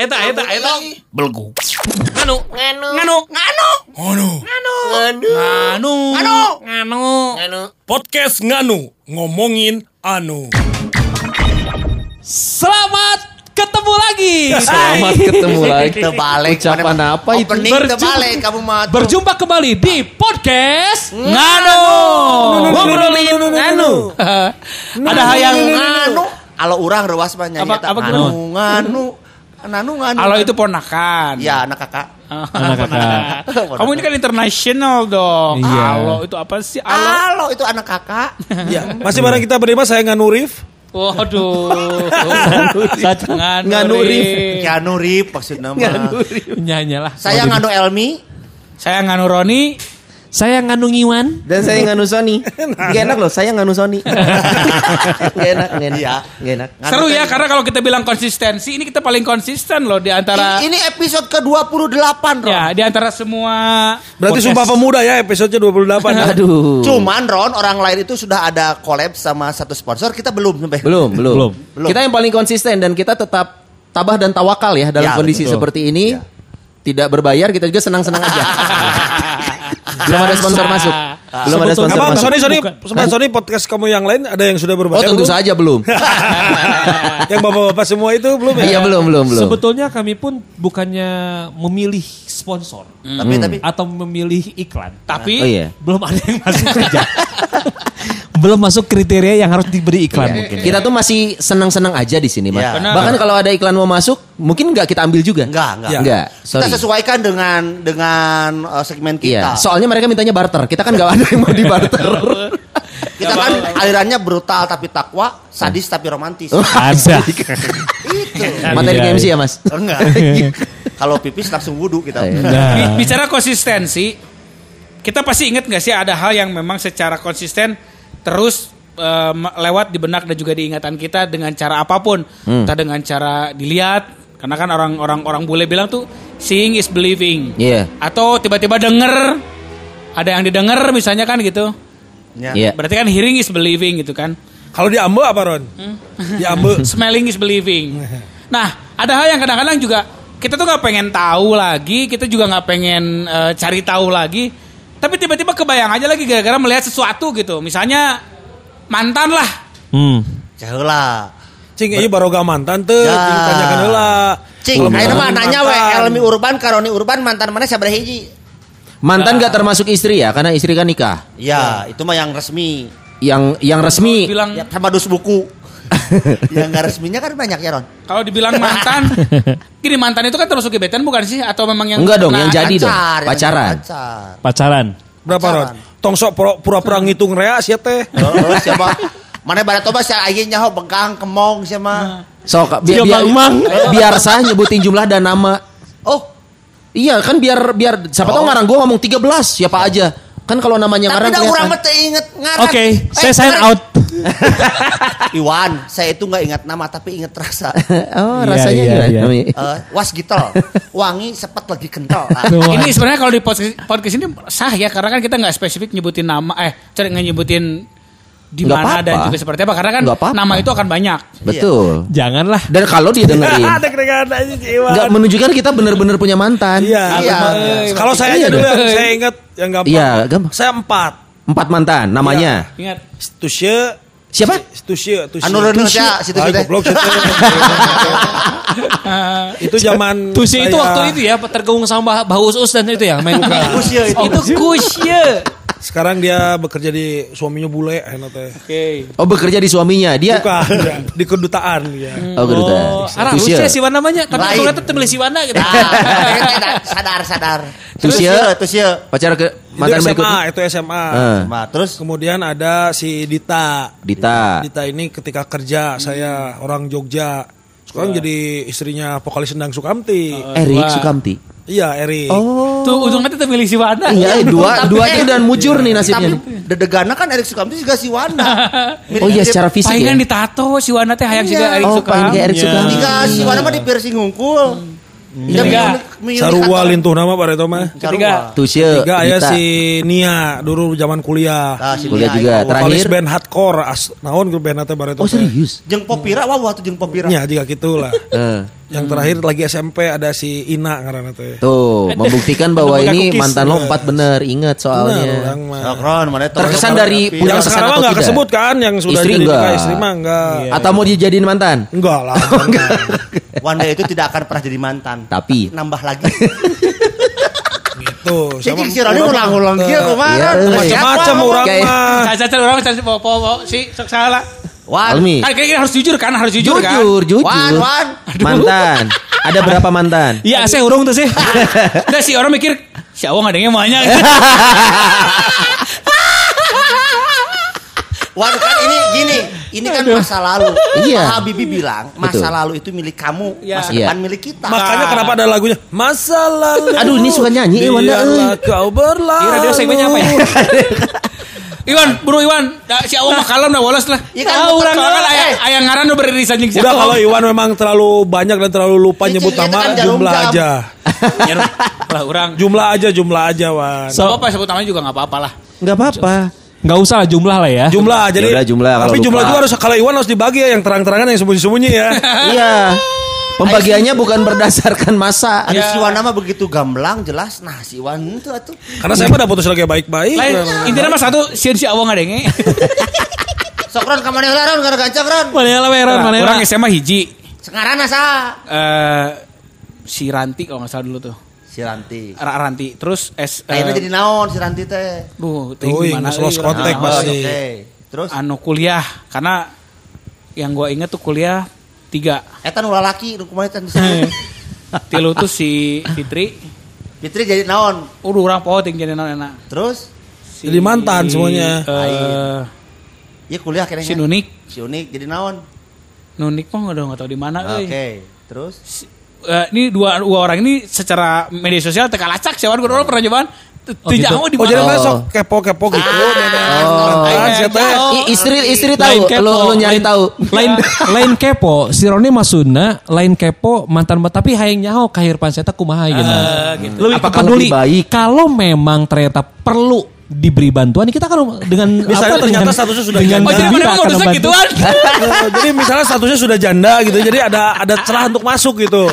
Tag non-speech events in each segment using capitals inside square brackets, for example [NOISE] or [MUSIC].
eta eta eta belgu. Nganu, nganu, nganu, nganu, nganu, nganu, nganu, nganu, nganu. Podcast nganu ngomongin anu. Selamat ketemu lagi. Selamat ketemu lagi. Terbalik Ucapan apa itu? Opening Berjumpa- terbalik kamu mah tuh. Berjumpa kembali di podcast Nganu. Ngobrolin Nganu. Ada hal yang nganu kalau orang rewas mah nyanyi Apa- apa nganu nganu nganu Kalau itu ponakan. ya anak kakak Anak kakak. Kamu ini kan internasional dong. Iya. Halo, itu apa sih? Halo. halo itu anak kakak [LAUGHS] Ya, masih bareng kita berlima saya Nganu Rif. Waduh. Jangan Nganu Rif. Keanu Reeves maksudnya mah Nyanyalah. saya nganu Elmi Saya Nganu Roni. Saya nganu Ngiwan dan saya nganu Sony. Gak enak loh, saya nganu Sony. [LAUGHS] Gak enak, gak enak. Iya. Gak enak. Nganu Seru ya karena kalau kita bilang konsistensi ini kita paling konsisten loh di antara ini episode ke-28 Ron ya di antara semua Berarti podcast. Sumpah Pemuda ya episode 28. Aduh. Cuman Ron orang lain itu sudah ada collab sama satu sponsor kita belum sampai Belum, belum, Belum. Belum. Kita yang paling konsisten dan kita tetap tabah dan tawakal ya dalam Ya, kondisi betul. seperti ini. Ya. Tidak berbayar, kita juga senang-senang aja. [LAUGHS] Belum ada sponsor masuk. Belum ada sponsor Abang masuk. Sony Sony Bukan. Sony podcast kamu yang lain ada yang sudah Oh berbayar? tentu belum? saja belum. [LAUGHS] yang bapak-bapak semua itu belum ya? Iya belum belum belum. Sebetulnya kami pun bukannya memilih sponsor tapi tapi atau memilih iklan, Tapi Oh iya. belum ada yang masuk kerja. [LAUGHS] belum masuk kriteria yang harus diberi iklan Iya. mungkin. Kita tuh masih senang-senang aja di sini, Mas. Iya. Benar. Bahkan kalau ada iklan mau masuk, mungkin nggak kita ambil juga. enggak enggak Ya. Enggak, kita sesuaikan dengan dengan uh, segmen Iya, kita soalnya mereka mintanya barter. Kita kan nggak ada yang mau di barter. [LAUGHS] kita kan alirannya brutal tapi takwa sadis tapi romantis Oh. Ada. [LAUGHS] itu Materi Iya, MC ya, Mas. enggak [LAUGHS] kalau pipis langsung wudhu kita Iya. bi- bicara konsistensi, kita pasti ingat nggak sih ada hal yang memang secara konsisten terus me- lewat di benak dan juga di ingatan kita dengan cara apa pun, Hmm. entah dengan cara dilihat, karena kan orang-orang orang bule bilang tuh seeing is believing, Iya. atau tiba-tiba denger, ada yang didengar misalnya kan gitu, Ya. Iya. berarti kan hearing is believing gitu kan. Kalau di Ambe apa Ron? Di Ambe. [LAUGHS] Smelling is believing. [LAUGHS] Nah, ada hal yang kadang-kadang juga kita tuh nggak pengen tahu lagi, kita juga nggak pengen eh, cari tahu lagi, tapi tiba-tiba kebayang aja lagi gara-gara melihat sesuatu gitu. Misalnya mantan lah. Hmm. Jaheula. Cing ini baroga mantan tuh, Ya. cing tanyakan heula. Cing, ayeuna mah nanya we. Elmi Urban Karoni Urban mantan mana sabaraha hiji? Mantan nggak termasuk istri ya, karena istri kan nikah. Ya, itu mah yang resmi. Yang yang resmi. Bilang Ya, sama dus buku. [LAUGHS] yang enggak resminya kan banyak ya, Ron. kalau dibilang mantan, [LAUGHS] gini mantan itu kan termasuk gebetan bukan sih? Atau memang yang Enggak dong, yang jadi dong. Pacar, Pacaran. Pacar. Pacaran. Berapa Ron? Tong sok pura- pura-pura ngitung rea sih teh. Oh, siapa? Mana pada toba si ayeuna nyaho bengkang kemong siapa? So, ka- biar, biar, biar saya nyebutin jumlah dan nama. Oh, Iya kan biar biar siapa tahu ngarang gua ngomong 13 siapa aja. Kan kalau namanya tapi ngarang mah teu inget ngarang. Oke, Eh, saya sign ngarang. out. [LAUGHS] Iwan, saya itu nggak ingat nama tapi inget rasa. [LAUGHS] oh, Iya, rasanya iya, gimana? iya. namanya? Eh, was gitel, wangi sepet lagi kental. [LAUGHS] Nah, Ini sebenarnya kalau di podcast, podcast ini sah ya karena kan kita nggak spesifik nyebutin nama eh cari nggak nyebutin di Nggak mana apa-apa. dan juga seperti apa karena kan Nggak apa-apa. nama itu akan banyak. Betul. Janganlah. Dan kalau dia dengerin [LAUGHS] nggak menunjukkan kita bener-bener punya mantan. Iya. Iya. Kalau saya aja Iya. dulu yang saya ingat yang gampang. Iya, gampang. Saya empat. Empat mantan namanya. Ingat. Siapa? Tusye. Tusye. anu ya situ teh. goblok situ. [LAUGHS] itu zaman Tusi itu waktu itu ya tergabung sama Bah Us dan itu ya main Kusya itu. Itu kusye. Sekarang dia bekerja di suaminya bule enak teh. Oke. Oh bekerja di suaminya. Dia Bukan, ya, di kedutaan ya. Oh, kedutaan. Oh, arah. Lucia Siwana namanya, tapi aku kata tembeli Siwana gitu. Ah, [LAUGHS] sadar sadar. Tusya. Tusya. pacar ke Itu mantan SMA, berikutnya. itu SMA. Eh, Nah, terus Kemudian ada si Dita. Dita. Dita ini ketika kerja saya orang Jogja. Sekarang jadi istrinya vokalis Endang Sukamti. Erik Sukamti. Iya, Eri. Oh. Tuh ujungnya tetap milih si Wanda. Iya, dua Tapi, dua eh, itu dan mujur nih nasibnya. Tapi dedegana kan Erik Sukamti juga si Wanda. [LAUGHS] Oh iya secara fisik ya. Palingan ditato si Wanda teh hayang Iya. juga Erik Oh, suka. paling Erik Iya. Sukamti. Tiga si Wanda mah di piercing hungkul. Dia milih- milih Sarua lintuh nama Pak Reto mah. Ketiga. Tuh sih. Tiga ya Dita. si Nia dulu zaman kuliah. Nah, si Kuliah Nia juga. Terakhir. Band hardcore as naon grup band teh Bareto. Oh teh. serius? Jeung Popira wah waktu jeung Popira. Ya jika gitulah. [LAUGHS] Eh, Yang terakhir lagi SMP ada si Ina ngaranna teh. tuh membuktikan bahwa ini mantan lo empat bener ingat Bener, soalnya. Terkesan dari punya Yang kesan sekarang mah atau nggak tidak? kesebut kan yang sudah Istri jadi enggak. nikah istri mah enggak. Atau mau dijadiin mantan? Enggak lah. [LAUGHS] Wanda itu tidak akan pernah jadi mantan. Tapi nambah lagi. Gitu. Jadi si Roni ulang-ulang kieu Iya, kemarin. eh. Macam-macam orang mah. Caca orang caca po po po si sok salah. Wan, Almi. Kan kira-kira harus jujur kan, harus jujur, kan. Jujur, jujur. Wan, Wan. Mantan. Ada berapa mantan? Iya, saya urung tuh sih. [LAUGHS] Nah si orang mikir si Awang ada yang banyak. [LAUGHS] Wan kan ini gini, ini kan masa lalu. Iya. Pak Habibie bilang masa Betul. lalu itu milik kamu, Iya. masa Iya. depan milik kita. Makanya kenapa ada lagunya Masa lalu Aduh, ini suka nyanyi, eh, Wanda, biarlah eh. kau berlalu Ini radio segmennya apa ya? [LAUGHS] Iwan, bro Iwan, Da- si Awang mah kalem dah woles lah. Iya kan, orang kan aya Eh. aya ngaran udah beririsan jeung si Udah kalau Iwan memang terlalu banyak dan terlalu lupa Ini nyebut nama kan jumlah jam. aja. [LAUGHS] Ya, lah orang. Jumlah aja jumlah aja Wan. So, apa sebut namanya juga enggak apa-apa lah. Enggak apa-apa. Nggak usah lah jumlah lah ya. Jumlah jadi Yaudah, jumlah, kalau Tapi jumlah lupa. juga harus kalau Iwan harus dibagi ya yang terang-terangan yang sembunyi-sembunyi ya. [LAUGHS] Iya. Pembagiannya bukan berdasarkan masa. Ada Ya. si Wan nama begitu gamblang jelas. Nah si Wan itu atuh. Karena saya mah udah putus lagi baik-baik. Lain intinya mah satu sieun si Awang ngadenge. [LAUGHS] Sokron kamane heula ron gara gancang ron. Mana lah Weron, mana Orang SMA hiji Sekarang asa. eh si Ranti kalau nggak salah dulu tuh. Si Ranti. Ra- Ranti. Terus S Akhirnya eh, jadi naon si Ranti teh. Duh, Tuh, gimana lost contact orang- pasti. Oke. Terus anu kuliah karena yang gua inget tuh kuliah tiga eta nu lalaki nu kumaha teh [LAUGHS] disebut. tilu tuh si Fitri Fitri jadi naon? udah orang poho ting jadi non enak Terus Si- Jadi mantan semuanya. eh, Iya kuliah kayaknya. si Nunik Si Unik jadi naon? Nunik mah udah nggak tahu di mana Oke. euy. Terus Eh, ini dua dua orang ini secara media sosial teka lacak sih orang pernah nyobaan Oh, gitu. Tidak di Oh jadi mana. masuk kepo-kepo gitu. Ah. Oh. Iya, siapa ya? jauh. I- istri istri tahu, kepo. lo, lo nyari tahu. lain [LAUGHS] lain kepo si Roni maksudna lain kepo mantan tapi hayang nyaho kahir panseta kumaha gitu. gitu. Lebih peduli kalau memang ternyata perlu diberi bantuan kita kan dengan [LAUGHS] Misalnya apa, ternyata dengan- statusnya sudah dengan Oh jadi akan modusnya gituan Eh, [LAUGHS] jadi misalnya statusnya sudah janda gitu. Jadi ada ada celah untuk masuk gitu.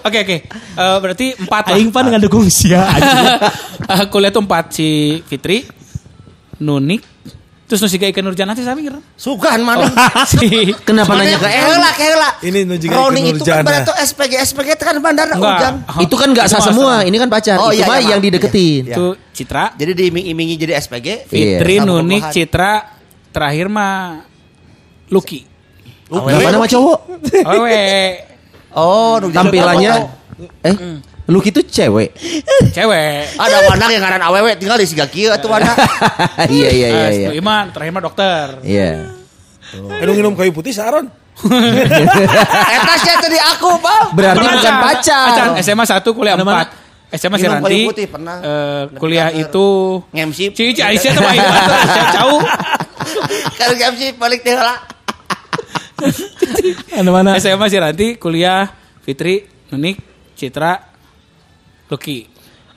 Oke oke Eh, berarti empat lah Aing pan ngadukung sia aja. [LAUGHS] Aku lihat tuh empat si Fitri Nunik Terus Nusika Ikan Nurjana sih samir sugan mana? si Kenapa nanya ke El? Heula heula. Ini nu juga Roni Ikan itu kan berarti SPG SPG itu kan bandar hujan. Enggak Itu kan nggak sah semua, ini kan pacar. Oh, itu iya, mah iya, yang dideketin. Iya. Itu Citra Jadi diiming-imingi jadi SPG. Fitri Sama Nunik. Citra Terakhir mah Lucky Kenapa nama cowok? Awewe Oh, Tampilannya eh Lucky itu cewek. Cewek ada wanak yang ngaran awewe tinggal di siga kieu atuh wanak. [LAUGHS] Iya iya iya Eh, iya. Ibu Iman Terakhir mah dokter Iya. Minum minum kayu putih saron. [LAUGHS] Eta sia tadi aku, Bang. Berarti bukan pacar. SMA 1 kuliah 4 SMA si Ranti kayu putih, pernah. eh, Kuliah Ngedenger. itu Ngemsi. Cici Aisyah sama Ibu Aisyah [LAUGHS] Jauh Kalau MC balik teh heula. Anu mana? SMA si Ranti kuliah Fitri Nunik Citra Lucky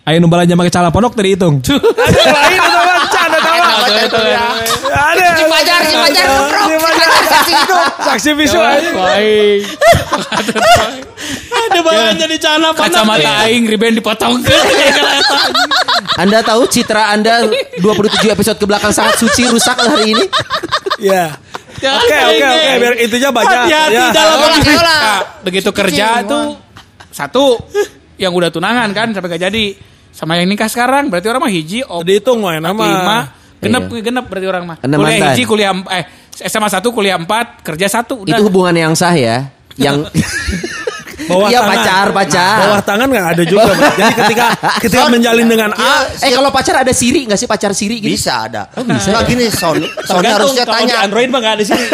Ayo nu balanja make cala pondok tadi hitung. Lain atau mancan atau apa? Ada. Si Fajar, si Fajar keprok. Si Fajar saksi hidup. Saksi visual. Baik Ada balanja di cala Kacamata aing riben dipotong [LAUGHS] Anda tahu citra Anda 27 episode ke belakang sangat suci rusak hari ini? Ya. Oke oke oke biar intinya banyak. Hati-hati Ya. dalam. Nah, begitu kerja tuh satu yang udah tunangan kan sampai gak jadi sama yang nikah sekarang berarti orang mah hiji oh, Dihitung mah nama. lima genep Iya. genep berarti orang mah Enam kuliah mantan. hiji kuliah eh SMA satu kuliah empat kerja satu udah Itu hubungan yang sah ya. Yang [LAUGHS] Bawah Iya tangan. pacar pacar. Bawah tangan nggak ada juga. Jadi ketika ketika menjalin dengan A, Eh kalau pacar ada siri nggak sih pacar siri gitu? Bisa ada. Oh, bisa. Nah, gini Sony, Sony harusnya tanya. Android mah enggak ada sini.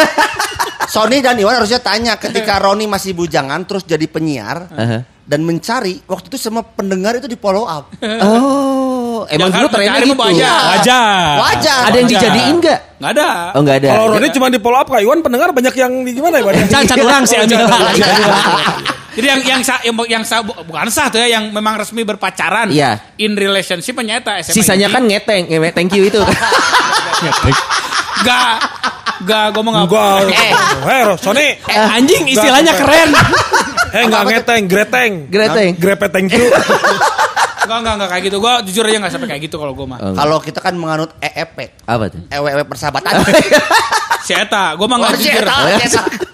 [LAUGHS] Sony dan Iwan harusnya tanya ketika [LAUGHS] Roni masih bujangan terus jadi penyiar. Aha. dan mencari waktu itu semua pendengar itu di follow up. Oh, emang dulu trennya gitu. banyak. Wajar. Wajar. Ada yang Wajar. dijadiin nggak? Nggak ada. Oh nggak ada. Kalau Roni cuma di follow up Kak Iwan pendengar banyak yang di gimana ya? [LAUGHS] Can orang sih Amil. Jadi yang yang sah, yang, yang sah, bu- bukan sah tuh ya yang memang resmi berpacaran. Iya. In relationship nyata SMA. Sisanya ini. kan ngeteng, nge- thank you itu. Gak, gak, gue mau nggak. Enggak. Eh. Sony. Eh, anjing istilahnya keren. [LAUGHS] Eh, enggak ngeteng, greteng. Greteng. Grepet thank you. Enggak, enggak, enggak kayak gitu. Gue jujur aja nggak sampai kayak gitu kalau gue mah. Oh, Kalau kita kan menganut EEP, Apa tuh? EWW persahabatan. Si Eta, gue mah Oh, nggak si jujur.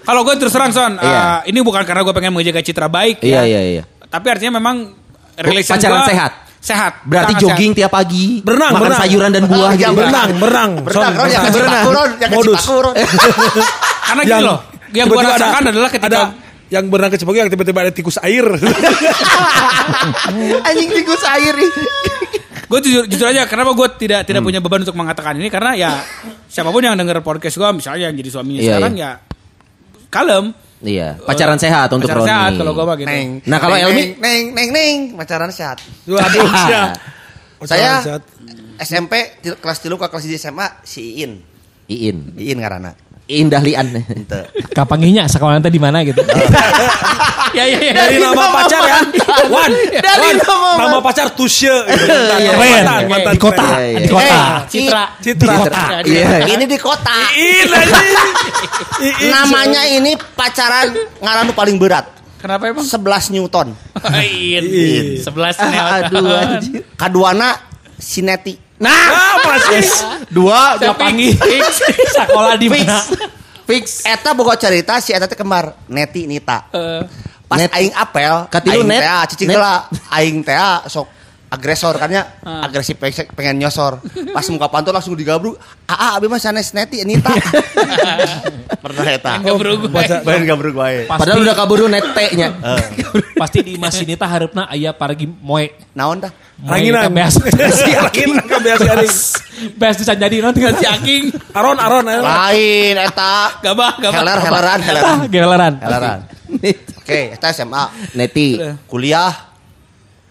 Kalau gue terus terang Son, Iya. eh, ini bukan karena gue pengen menjaga citra baik. Iya ya. iya iya. Tapi artinya memang relation Pacaran gua sehat? Sehat. Berarti sangat jogging tiap pagi, Berenang, makan berenang. sayuran dan buah Ah, gitu. iya, Berenang, berenang. Berenang, Son, Ron, yang berenang. Ron, yang Modus. sehat. Karena gini loh, yang gue rasakan adalah ketika ada yang berenang ke yang tiba-tiba ada tikus air. [LAUGHS] Anjing tikus air nih. [LAUGHS] gue jujur, jujur aja kenapa gue tidak Hmm. tidak punya beban untuk mengatakan ini karena ya siapa pun yang denger podcast gue misalnya yang jadi suaminya Iya, sekarang iya. ya kalem Iya, pacaran sehat untuk pacaran Roni. sehat kalau gue mah gitu Neng. Nah, kalau Neng, Elmi? Neng, neng, neng, pacaran sehat. Waduh, siap. Saya Sehat. SMP kelas tilu ke kelas di SMA si Iin. Iin, Iin karena. Indah Lian. Ente. Kapanginya sekolah nanti di mana gitu. [LAUGHS] ya ya ya Dari nama pacar ya. Wan. Dari Wan. nama Nama pacar Tusye. gitu. [LAUGHS] Iya, Keren. Mantan, mantan. Di kota, Iya, iya. di kota. Eh, Citra Citra. Iya. Ini di kota. Iin anjing. Iin. Namanya ini pacaran ngaranu paling berat. kenapa emang 11 Newton. [LAUGHS] in sebelas Aduh, anjir. Kaduana Sineti. Nah, masih. Dua, dua panggil Sekolah di mana? Fix. Eta boga cerita si Eta teh kembar. Neti Nita. Pas Net. aing apel, Katilu aing net. teh cicing aing teh sok agresor kan ya, agresif pengen, pengen nyosor. Pas muka pantul langsung digabruk. Ah, abi mah sanes Neti Nita. [LAUGHS] Pernah eta. Enggak berugu Bae gabruk wae. Padahal udah kaburu nete-nya. [LAUGHS] Pasti di Masinita harapna aya paragi moe. Naon dah? Ranginan. Beas. Ranginan kebiasaan anjing. Beas bisa jadi nanti tinggal si Aking. Aron, Aron. Aron. Lain eta. gabah gabah Heler, heleran, heleran. Ah, geleran. Heleran. [LAUGHS] Oke, eta SMA. Neti. Kuliah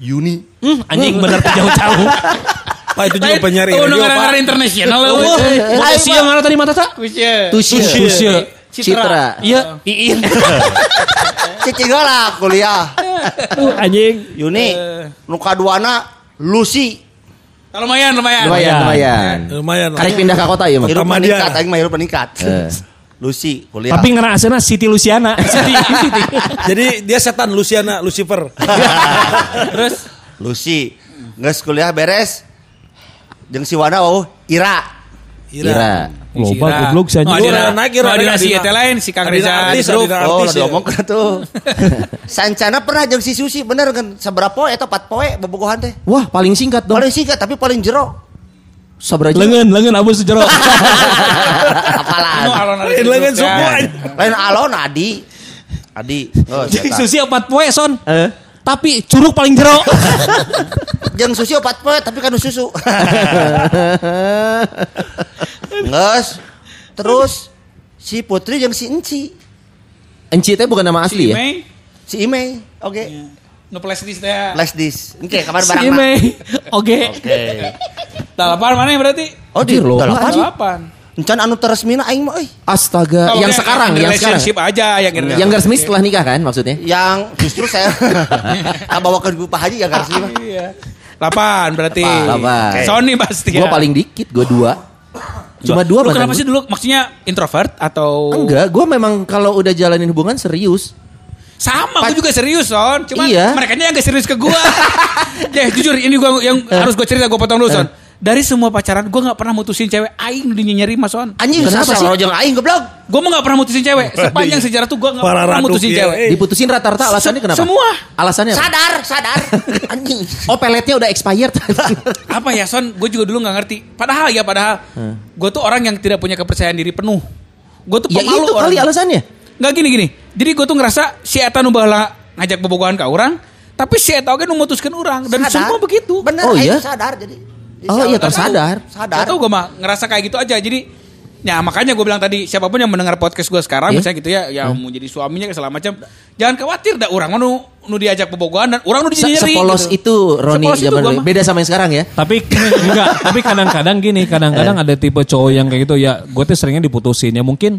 Uni. Hmm, anjing bener tuh jauh-jauh. Pak itu juga penyiar Oh, negara-negara Pak. internasional Oh, si yang mana tadi mata tak? Kusya. Tusye. Tusye. Citra. Iya, Iin. [LAUGHS] Cicing lah kuliah. Uh, anjing. Uni. Nu kaduana Lucy. Ah, Lumayan, lumayan. Lumayan, lumayan. Lumayan. lah. Karek pindah ke kota ya, Mas. Hirup meningkat, aing mah hirup meningkat. Lucy kuliah. Tapi ngena asena Siti Luciana. [LAUGHS] Siti, Siti. Jadi dia setan Luciana, Lucifer. [LAUGHS] Terus Lucy geus kuliah beres. Jeung si Wana oh Ira. Ira. Loba Ira. goblok sih Oh, anjing. Adina, naik, Ira, oh, naik, si. Eta lain, si Kang Reza Oh, udah ya. diomongkeun [LAUGHS] tuh. Sancana pernah jeung si Susi bener kan seberapa poe eta 4 poe bobogohan teh. Wah, paling singkat dong. Paling singkat tapi paling jero. Sabra aja. Lengan, lengan abu sejero. [LAUGHS] Apalan. alon ada Lain lengan suku, anjing. Lain alon Adi. Adi. Oh. Susi opat poe son. Eh. Tapi curug paling jero. [LAUGHS] Jeung Susi 4 poe tapi kan susu. [LAUGHS] Nges. Terus si Putri jeung si Enci. Enci teh bukan nama Si asli ya? Mei, Si Imei. Oke. nu flash disk teh. Flash disk. Oke, kabar Si barang mah. Mei. Oke. Oke. Dalapan mana berarti? Oh, di loh. dalapan. Dalapan. Encan anu teresmina aing mah euy. Astaga, Oh, yang oke, sekarang, yang sekarang. relationship aja yang ini. Yang resmi setelah nikah kan maksudnya? Yang justru saya [LAUGHS] bawa ke Pak Haji ya garis lima. Iya. Delapan berarti. Delapan. Oke. Sony pasti. Gue ya. paling dikit, gue dua. Cuma dua Lu kenapa gua. sih dulu maksudnya introvert atau Enggak, gue memang kalau udah jalanin hubungan serius. Sama, gue juga serius, Son. Cuma Iya. mereka yang gak serius ke gue. [LAUGHS] ya jujur, ini gua yang Eh. harus gue cerita, gue potong dulu, Son. Dari semua pacaran, gue gak pernah mutusin cewek. Aing udah nyari mas, Son. Anjing Kenapa kenapa sih? jeung aing goblok. Gue mah gak pernah mutusin cewek. Sepanjang sejarah tuh gue gak Para pernah raduk mutusin ya, cewek. eh. Diputusin rata-rata alasannya kenapa? Semua. Alasannya apa? Sadar, sadar. [LAUGHS] Anjing. Oh peletnya udah expired. [LAUGHS] Apa ya, Son? Gue juga dulu gak ngerti. Padahal ya, padahal. Gue tuh orang yang tidak punya kepercayaan diri penuh. Gue tuh ya pemalu itu kali orangnya. alasannya. Nggak gini-gini. Jadi gue tuh ngerasa si Eta nu baheula ngajak bobogohan ke orang. Tapi si Eta oge nu mutuskeun orang. Dan Sadar. semua begitu. Bener, Oh, iya? sadar jadi. Oh iya tersadar. Sadar. Sadar. Gak tau gue mah ngerasa kayak gitu aja. Jadi Ya makanya gue bilang tadi siapa pun yang mendengar podcast gue sekarang Iya. misalnya gitu ya, ya mau jadi suaminya segala macam, jangan khawatir dah orang nu nu diajak bobogohan dan orang nu Se- dijeri. Sepolos itu Roni Sepolos itu zaman mah. Beda sama yang sekarang ya. Tapi enggak, tapi kadang-kadang gini, kadang-kadang ada tipe cowok yang kayak gitu ya, gue tuh seringnya diputusin ya mungkin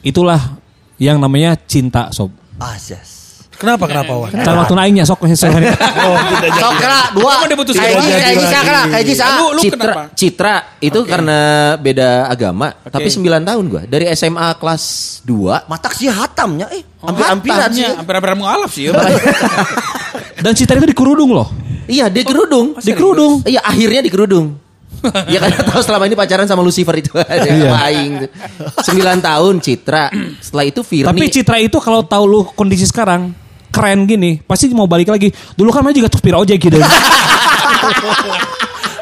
itulah yang namanya cinta sob. Asas. Kenapa kenapa Wan? Cara waktu naiknya sok [LAUGHS] Oh, sesuai. tidak jadi. Sok kena dua. Kamu diputusin Kayak dua. Ji, kayak Ji, kena, kayak Ji, sa. Lu, lu Citra, kenapa? Citra itu karena beda agama, tapi 9 tahun gua. Dari SMA kelas 2 Matak sih hatamnya eh. Oh, Hampir-hampiran sih. Hampir-hampir mengalap sih. ya. [LAUGHS] Dan cinta itu dikerudung loh. Iya, di kerudung. Di kerudung. Iya, akhirnya di kerudung. ya karena tahu selama ini pacaran sama Lucifer itu [LAUGHS] Iya. ada aing. 9 tahun Citra. Setelah itu Firni. Tapi Citra itu kalau tahu lu kondisi sekarang keren gini, pasti mau balik lagi. Dulu kan mana juga tuh pira ojek gitu. [LAUGHS]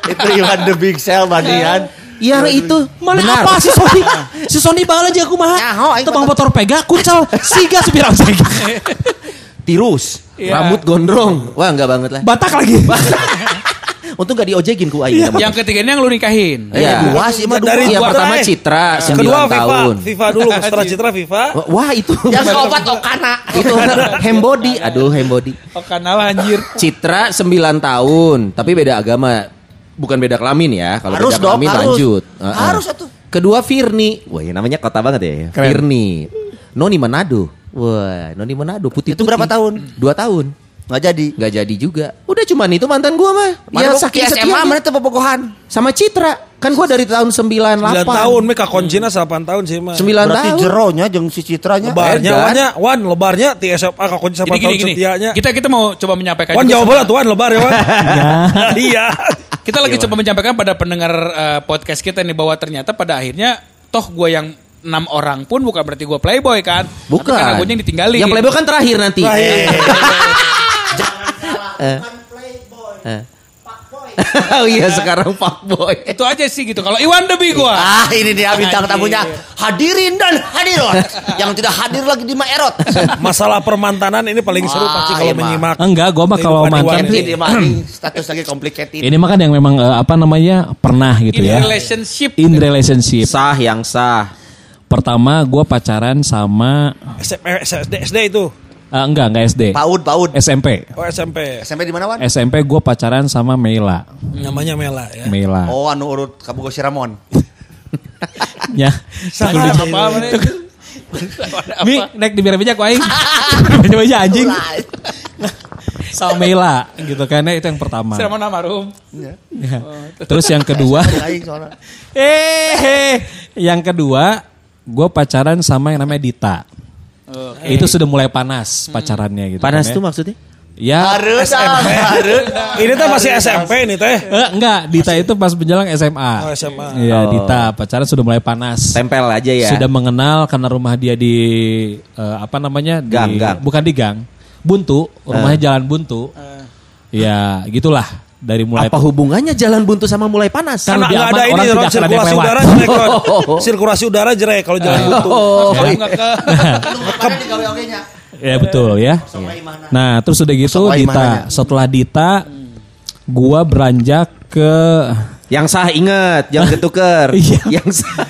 Itu Iwan the Big Cell Badian. Iya itu Mana benar. apa si Sony? [LAUGHS] si Sony bal aja aku mah. Tebang motor pega, kucal, [LAUGHS] siga supir ojek. Tirus, Iya. rambut gondrong. Wah, enggak banget lah. Batak lagi. Untung gak diojekin ku aing. yang ketiga ini yang lu nikahin. Iya. Dua sih mah dua. Dari Yang pertama eh. Citra 9 Kedua FIFA, tahun. FIFA dulu setelah Citra FIFA. Wah, itu Yang obat Okana. itu hembody. Aduh, hembody. Oh kenal anjir. Citra 9 tahun, tapi beda agama. Bukan beda kelamin ya. Kalau Harus beda dong, kelamin harus. lanjut. Harus atuh. Kedua Firni. Wah, ya namanya kota banget ya. Firni. Noni Manado. Wah, Noni Manado putih Itu berapa tahun? Dua tahun. Nggak jadi. Nggak jadi juga. Udah cuman itu mantan gua mah. Mana Ya saking SMA setianya. mana tuh bobogohan. Sama Citra. Kan gua dari tahun 98. 9 tahun, mereka kuncinya 8 tahun sih mah. 9 Berarti tahun. jeronya jeung si Citranya. Lebarnya, Edan. Wannya, Wan, lebarnya di SMA kak kunci 8 Jadi gini tahun gini. setianya. Kita kita mau coba menyampaikan Wan jawab lah tuan lebar ya Wan. [LAUGHS] Iya. Kita lagi coba menyampaikan pada pendengar eh, podcast kita nih bahwa ternyata pada akhirnya toh gue yang enam orang pun bukan berarti gue playboy kan. Bukan. Tapi karena gue yang ditinggalin. Yang playboy kan terakhir nanti. [LAUGHS] Eh. Eh. [LAUGHS] oh iya sekarang fuckboy. Itu aja sih gitu. Kalau Iwan Debi gue. Ah ini dia bintang tamunya Hadirin dan hadirot Yang tidak hadir lagi di Maerot Masalah permantanan ini paling seru Wah, pasti kalau iya, menyimak. Enggak, gua mah kalau mantan Ini mah status lagi complicated ini mah kan yang memang eh, apa namanya pernah gitu In ya. relationship. In relationship. Sah yang sah. Pertama gua pacaran sama SMP, SD, SD itu. Eh, enggak enggak SD. Paud, Paud SMP. Oh SMP. SMP di mana Wan? SMP gue pacaran sama Mela. Namanya Mela ya. Mela. Oh anu urut Kabugo Siramon [LAUGHS] Ya. Sama apa? Mi, naik di bira-bija ku aing. Bira-bija anjing. Sama Mela gitu kan itu yang pertama. Sama nama Rum. Ya. Terus yang kedua, Aing soalnya eh yang kedua gue pacaran sama yang namanya Dita. Itu sudah mulai panas pacarannya gitu. Panas kan, ya. tuh maksudnya? Ya, Harus Harus Ini tuh masih SMP nih teh. eh, enggak, Dita itu pas menjelang SMA. Oh, SMA. Iya, Oh. Dita pacaran sudah mulai panas. Tempel aja ya. Sudah mengenal karena rumah dia di eh, apa namanya? Di, Gang, gang. Bukan di gang. Buntu, rumahnya jalan buntu. Ya, gitulah dari mulai Apa hubungannya jalan buntu sama mulai panas? Karena nggak ada ini orang Ron, sirkulasi udara jelek Ron. [LAUGHS] Oh. Sirkulasi udara jelek kalau jalan buntu. Oh, Kamu nggak ke nya Ya betul ya. Nah terus udah gitu Dita. mananya. Setelah Dita, gua beranjak ke yang sah inget, yang ketuker. [LAUGHS] Iya. Yang sah.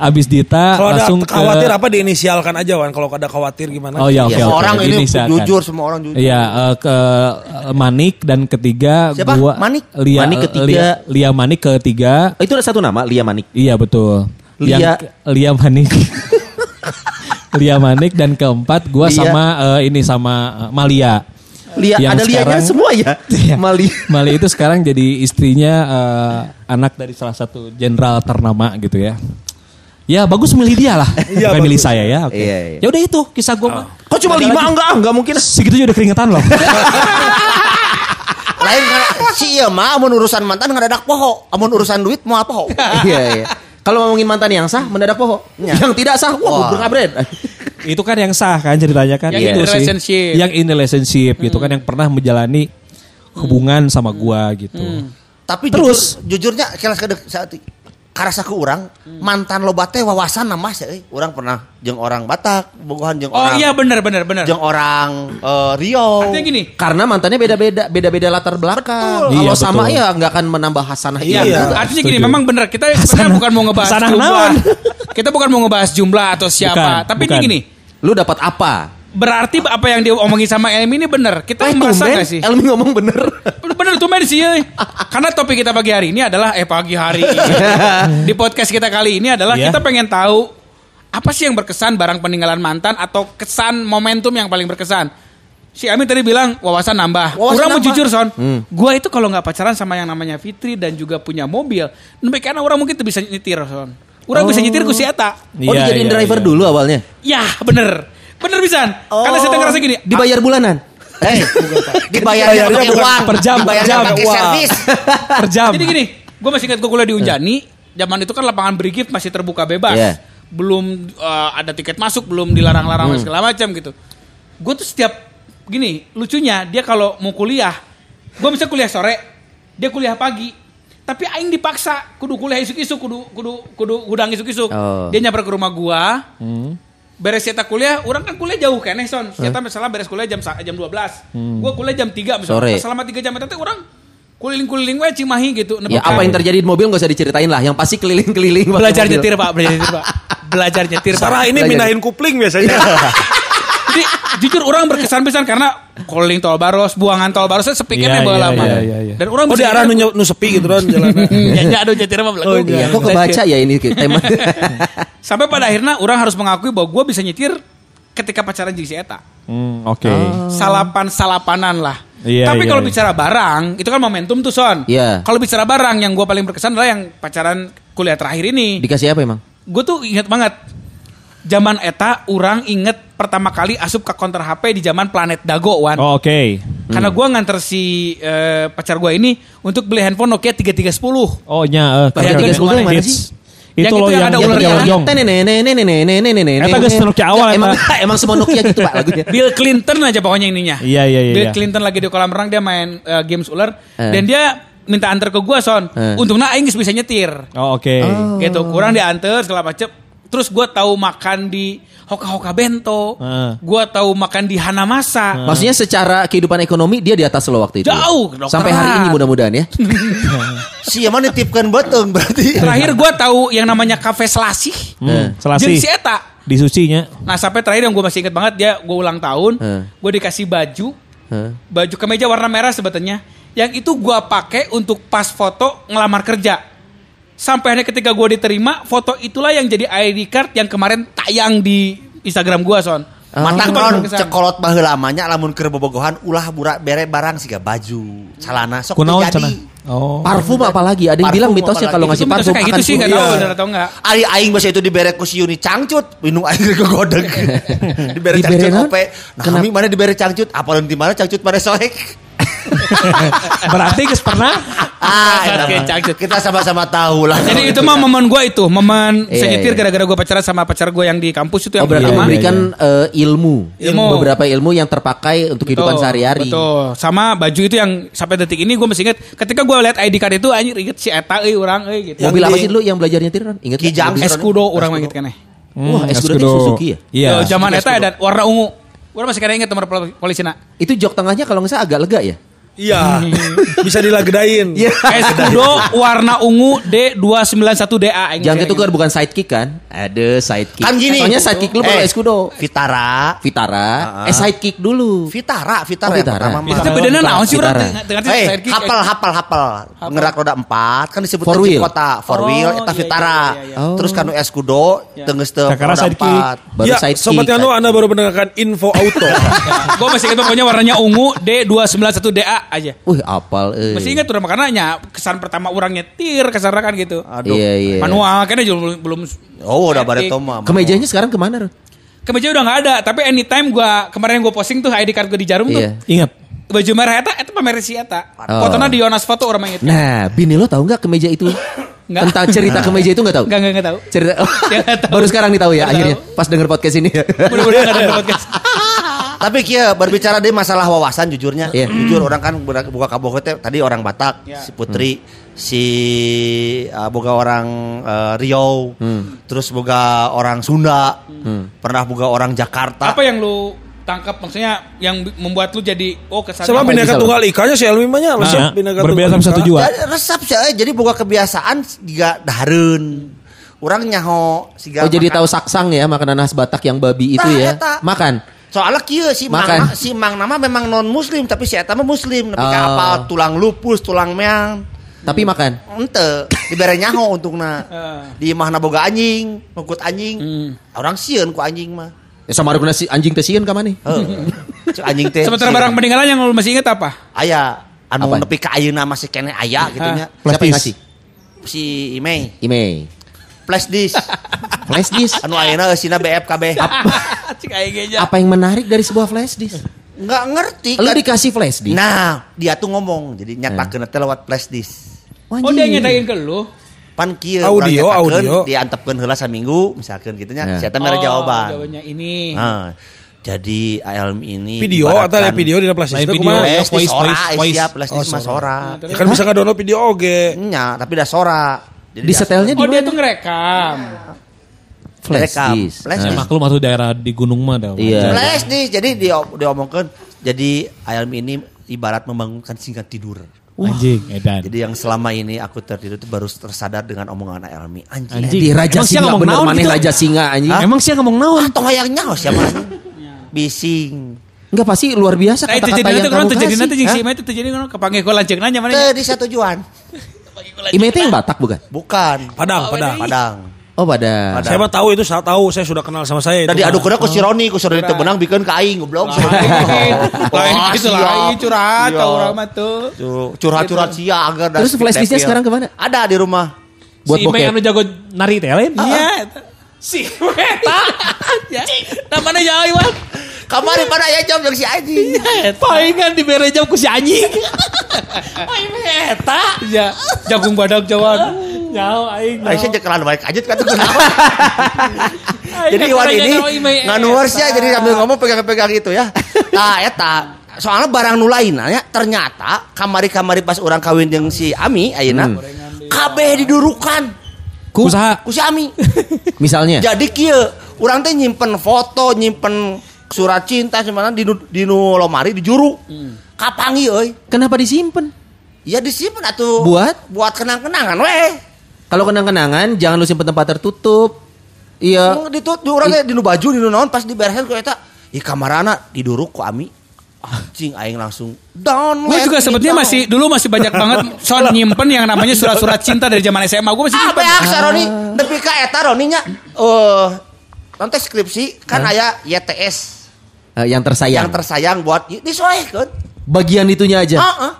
Abis Dita Kalau ada langsung ke. khawatir apa diinisialkan aja Wan. Kalau ada khawatir gimana? Oh ya oke Semua oke. orang ini silakan. jujur Semua orang jujur Iya eh, ke eh, Manik dan ketiga Siapa? gua Manik? Lia, Manik ketiga. Lia, Lia Manik ketiga. Oh, itu ada satu nama, Lia Manik. Iya betul. Lia. Yang Lia Manik. [LAUGHS] Lia Manik dan keempat gua Lia. sama eh, ini sama eh, Malia. Lia, Yang ada lianya sekarang- semua ya. [LAUGHS] Iya. Mali. Mali itu sekarang jadi istrinya eh, anak dari salah satu jenderal ternama gitu ya. Ya bagus milih dia lah, [LAUGHS] Iya, bukan milih saya ya. Oke. Iya, iya. Ya udah itu kisah gue mah. Kok cuma Ada lima? lagi. Enggak, enggak mungkin. Segitu juga udah keringetan loh. [LAUGHS] Lain kan si iya mah amun urusan mantan ngadadak poho Amun urusan duit mau apa ho [LAUGHS] Iya, iya. Kalau ngomongin mantan yang sah, mendadak poho. Iya. Yang tidak sah, wah, Wah. goblok abred. itu kan yang sah kan ceritanya kan. Yang in Itu sih. relationship. Yang in relationship gitu kan yang pernah menjalani hubungan sama gua gitu. Tapi Terus? jujur, jujurnya kelas kedek saat karasa ke orang mantan loba teh wawasan nama sih euy. Urang pernah jeung orang Batak, bogohan jeung Oh orang iya benar benar benar. jeung orang eh, Riau. Artinya gini, Karena mantannya beda-beda, beda-beda latar belakang. Iya, Kalau sama betul. ya nggak akan menambah hasanah Iya, juga. artinya gini, memang benar kita sebenarnya bukan mau ngebahas Hasanah jumlah. naon? kita bukan mau ngebahas jumlah atau siapa, Bukan, tapi ini bukan. gini, Lu dapat apa? Berarti apa yang dia omongin sama Elmi ini benar. Kita Eh, merasa tumben, gak sih? Elmi ngomong bener. Bener tuh main sih. euy. Karena topik kita pagi hari ini adalah eh pagi hari ini. [LAUGHS] di podcast kita kali ini adalah Iya. kita pengen tahu apa sih yang berkesan barang peninggalan mantan atau kesan momentum yang paling berkesan. Si Amin tadi bilang wawasan nambah. Wawasan orang mau nambah. jujur son, gua itu kalau nggak pacaran sama yang namanya Fitri dan juga punya mobil, demikian orang mungkin tuh bisa nyetir son. Orang bisa nyetir ku si Eta. Oh, Iya, dijadiin iya, driver iya. dulu awalnya. Ya bener, bener bisa. Karena saya ngerasa gini, Dibayar bulanan. Eh, dibayarnya pakai uang, per jam, per jam, pakai uang. servis. [LAUGHS] per jam. Jadi gini, gue masih ingat gue kuliah di Unjani. Zaman itu kan lapangan Brigif masih terbuka bebas. Iya. Belum eh, ada tiket masuk, belum dilarang-larang segala macam gitu. Gue tuh setiap gini, lucunya dia kalau mau kuliah, gue bisa kuliah sore, dia kuliah pagi. Tapi aing dipaksa kudu kuliah isuk-isuk, kudu kudu kudu gudang isuk-isuk. Oh. Dia nyamper ke rumah gua. Beres kita kuliah, orang kan kuliah jauh kan, son. Kita misalnya beres kuliah jam jam 12. Gua kuliah jam 3 misalnya. Sore. Selama 3 jam itu orang keliling-keliling we Cimahi gitu. Ya apa yang terjadi di mobil nggak usah diceritain lah. Yang pasti keliling-keliling. belajar nyetir, Pak. Belajar nyetir, Pak. [LAUGHS] Belajar nyetir, Pak. Sarah ini Belajar. mindahin kupling biasanya. [LAUGHS] Jadi jujur orang berkesan-kesan karena keliling tol Baros, buangan tol Baros sepi kan Iya, ya bawa iya, lama. iya, iya, iya. Dan orang Oh di arah nu, nu sepi gitu kan jalanan. [LAUGHS] Ya, ya, aduh nyetir mah belakang. Iya, kok kebaca ya ini tema. [LAUGHS] Sampai pada akhirnya orang harus mengakui bahwa gue bisa nyetir ketika pacaran jeung si Eta. Hmm, Oke. Oh. Salapan-salapanan lah. Iya, Tapi iya, kalau iya. bicara barang, itu kan momentum tuh Son. Iya. Kalau bicara barang yang gue paling berkesan adalah yang pacaran kuliah terakhir ini. Dikasih apa emang? Gue tuh inget banget. Zaman Eta, orang inget pertama kali asup ke konter HP di zaman Planet Dago, Wan. Oh, Oke. Karena gue nganter si eh, pacar gue ini untuk beli handphone Nokia 3310. Oh nya Bayangin hits. gimana mana Hits. sih? Itu Yang loh yang yang ada yang ularnya. Eta geus Nokia awal, Ya, Emang emang semua Nokia gitu Pak lagunya. Bill Clinton aja pokoknya ininya. Iya, iya, iya, Bill iya. Clinton lagi di kolam renang dia main eh, games ular Eh. dan dia minta antar ke gua son. Eh. Untungnya aing geus bisa nyetir. Oh oke. Gitu, kurang diantar segala macem. Terus gua tahu makan di Hoka-Hoka Bento. Eh. Gua tahu makan di Hanamasa. Maksudnya secara kehidupan ekonomi dia di atas lo waktu itu. Jauh, kedokteran. Sampai hari ini mudah-mudahan ya. [LAUGHS] Si emang nitipkan beteng berarti. Terakhir gua tahu yang namanya Cafe Selasih. Hmm, Jeung Selasih. si Eta. Di sucinya. Nah sampai terakhir yang gue masih inget banget dia gue ulang tahun, Eh. gue dikasih baju, Hah? baju kemeja warna merah sebetulnya, yang itu gue pakai untuk pas foto ngelamar kerja. Sampai akhirnya ketika gue diterima, foto itulah yang jadi ID card yang kemarin tayang di Instagram gue son. Mata Itu paling kon berkesan. cekolot baheula lamanya lamun keur bobogohan ulah burak bere barang siga baju, celana sok Kunaon jadi. Oh. Parfum apalagi ada yang Parfum bilang mitosnya kalau ngasih parfum kayak akan gitu sih nggak tahu bener atau enggak. Ari aing bahasa itu dibere ku si Yuni cangcut, minum air ke godeg. dibere cangcut ope. Nah, kami mana dibere cangcut, apalun di mana cangcut pada soek. [LAUGHS] Berarti geus pernah? Ah, mah. cangcut. kita sama-sama tahu lah. Jadi itu mah momen gue itu, momen Iya, saya nyetir iya. gara-gara gue pacaran sama pacar gue yang di kampus itu yang Oh berarti pertama. memberikan eh, ilmu. Ilmu. beberapa ilmu yang terpakai untuk kehidupan Betul, sehari-hari. Betul. Sama baju itu yang sampai detik ini gue masih inget. Ketika gue lihat ID card itu anjir inget si Eta euy orang euy gitu. Mobil apa di- sih dulu yang belajar nyetir kan? Ingat? Kijang. Escudo orang mah inget kan ya. Wah, Hmm, Escudo teh Suzuki ya? Iya. Zaman Eta ada warna ungu. Gue masih kena inget nomor pol- polisi nak. Itu jok tengahnya kalau nggak salah agak lega ya? Iya. [LAUGHS] Bisa dilagedain. Iya. Escudo warna ungu D291DA. Jangan ketukar bukan sidekick kan? Ada sidekick. Kan gini. Soalnya sidekick dulu baru Eh, Escudo. Vitara. Vitara, Ah. eh sidekick dulu. Vitara, Vitara Oh, Vitara. Itu bedanya naon sih Vitara. Eh, sidekick. hafal, hafal, hafal. Ngerak roda empat, kan disebut Four wheel. kota. Four Oh, wheel, iya, eta iya, Vitara. iya, iya, iya. Terus kanu Escudo, tenges teu Sakara roda sidekick. empat. Baru ya, sidekick. sobat Yano, Anda baru mendengarkan info auto. [LAUGHS] Gue masih inget pokoknya warnanya ungu D291DA aja. Wih, apal. Eh. Masih ingat tuh makanya nya, kesan pertama orang nyetir kesan kan gitu. Aduh. Iya, iya. Manual kan juga belum belum Oh, udah bare toma. Kemejanya sekarang ke mana? Kemeja udah nggak ada, tapi anytime gua kemarin gua posting tuh ID card gua di jarum Iya. tuh. Ingat. Baju merah eta eta pamer si eta. Oh. Fotonya di Yonas foto orang main itu. Nah, bini lo tahu [COUGHS] nggak kemeja itu? Nggak. Tentang cerita kemeja itu nggak tahu? Enggak enggak enggak tahu. Cerita oh, nggak tahu. baru sekarang nih tahu ya Nggak akhirnya tahu. pas denger podcast ini ya. Mudah-mudahan ada podcast. [LAUGHS] Tapi kia berbicara deh masalah wawasan jujurnya. Iya. Jujur orang kan buka buka kabogoh teh tadi orang Batak, si Putri, si uh, boga orang uh, Riau, terus boga orang Sunda, pernah boga orang Jakarta. Apa yang lu tangkap maksudnya yang membuat lu jadi oh Sama apa? bineka tunggal ikanya si Elmi mah nya Nah, resep bineka berbeda tunggal satu jua. Resep sih, eh, jadi boga kebiasaan juga dahareun. Orang nyaho siga Oh jadi makan- tahu saksang ya makanan khas Batak yang babi itu ya. eta. Makan. Soalnya kieu si Mang Makan. si Mang nama memang non muslim tapi si eta mah muslim tapi Oh. apa tulang lupus, tulang meang. Tapi makan. Ente dibere nyaho untungna. [LAUGHS] Eh. Di imahna boga anjing, ngukut anjing. Orang sieun ku anjing mah. Ya sama rukuna si anjing teh sieun ka. [LAUGHS] Cek anjing teh. Sementara barang peninggalan yang lu masih ingat apa? aya anu nepi ka ayeuna masih kene aya gitu nya. Siapa yang ngasih? Si Imei. Ime. Flash disk. [LAUGHS] Flash disk. anu ayeuna eusina BFKB. [LAUGHS] Cik aing aja. Apa yang menarik dari sebuah flash disk? Enggak ngerti. Lu kan. dikasih flash disk. Nah, dia tuh ngomong jadi nyatakeun teh lewat flash disk. Oh dia nyetain ke lu. pan kieu Audio, audio. diantepkeun heula saminggu misalkan gitu nya Ya. saya teh mere Oh, jawaban Jawabannya ini. nah jadi ALM ini Video atau ada video di flash disk video. ya, Flash disk voice, sora voice, eh, voice. siap flash Oh, disk mah sora. sora Ya kan bisa nggak download video oge. nya tapi dah sora jadi Di setelnya di Oh dia tuh ngerekam. Flash Rekam. disk. Flash Nah. disk. Maklum atau daerah di gunung mah dah. Iya. flash disk jadi dia diomongkan jadi ALM ini ibarat membangunkan singkat tidur Anjing, edan. jadi yang selama ini aku tertidur itu baru tersadar dengan omongan ALM anjing Anjing. Di Raja Emang siapa Singa ngomong bener naon maneh gitu? Raja Singa anjing. Emang sih ngomong naon? ah tong hayang nyaho siapa [LAUGHS] bising Enggak pasti luar biasa Nah itu kata-kata jadi yang nanti kan kamu terjadi kasih. nanti jeung Hah? si Ima itu terjadi kan kepanggil ku lanceuk nanya mana. Teu di teh yang Batak bukan? bukan Padang, padang. Padang Oh pada. Saya mah tahu itu, saya tahu, saya sudah kenal sama saya. Tadi itu. adu ku si Roni, ku si Roni teu benang bikin ka aing goblok. Lain Wah, gitu siap. lah, curhat Iya. tau orang mah tuh. Cu- Curhat-curhat sia agar Terus flash disknya sekarang ke mana? Ada di rumah. Buat si bokep. anu jago nari teh lain? Iya. eta. Si Weta. [LAUGHS] Ya. Namanya jauh Iwan. Kamari pada ya jam jeung si anjing. Palingan dibere jam ku si anjing. [LAUGHS] Aing eta. Ya, jagung badak Jawa. Nyaho aing. Aisyah jeung kelan balik aja kunaon. [LAUGHS] Jadi Iwan ini nganuars ya jadi sambil ngomong pegang-pegang itu ya. Nah, eta soalnya barang nu lain ya ternyata kamari-kamari pas orang kawin jeung si Ami ayeuna kabeh didurukan Ku usaha. ku si Ami. [LAUGHS] Misalnya. Jadi kieu, urang teh nyimpen foto, nyimpen surat cinta semana di nu- di nu lomari di juru. Kapangi euy. Kenapa disimpan? Ya disimpen atuh. Buat? buat kenang-kenangan weh. Kalau kenang-kenangan jangan lu simpen tempat tertutup. Iya. Oh, Di di urang teh di nu baju di nu naon pas diberesin ku eta. Ih kamarana diduruk ku Ami. Anjing aing langsung down. Gue juga sebetulnya masih dulu masih banyak banget soal nyimpen yang namanya surat-surat cinta dari zaman SMA. Gue masih Ah, nyimpen. beak Roni. Nepi ka eta Roni nya eh nanti skripsi kan aya YTS Eh, yang tersayang. yang tersayang buat disoekeun. Bagian itunya aja. Heeh.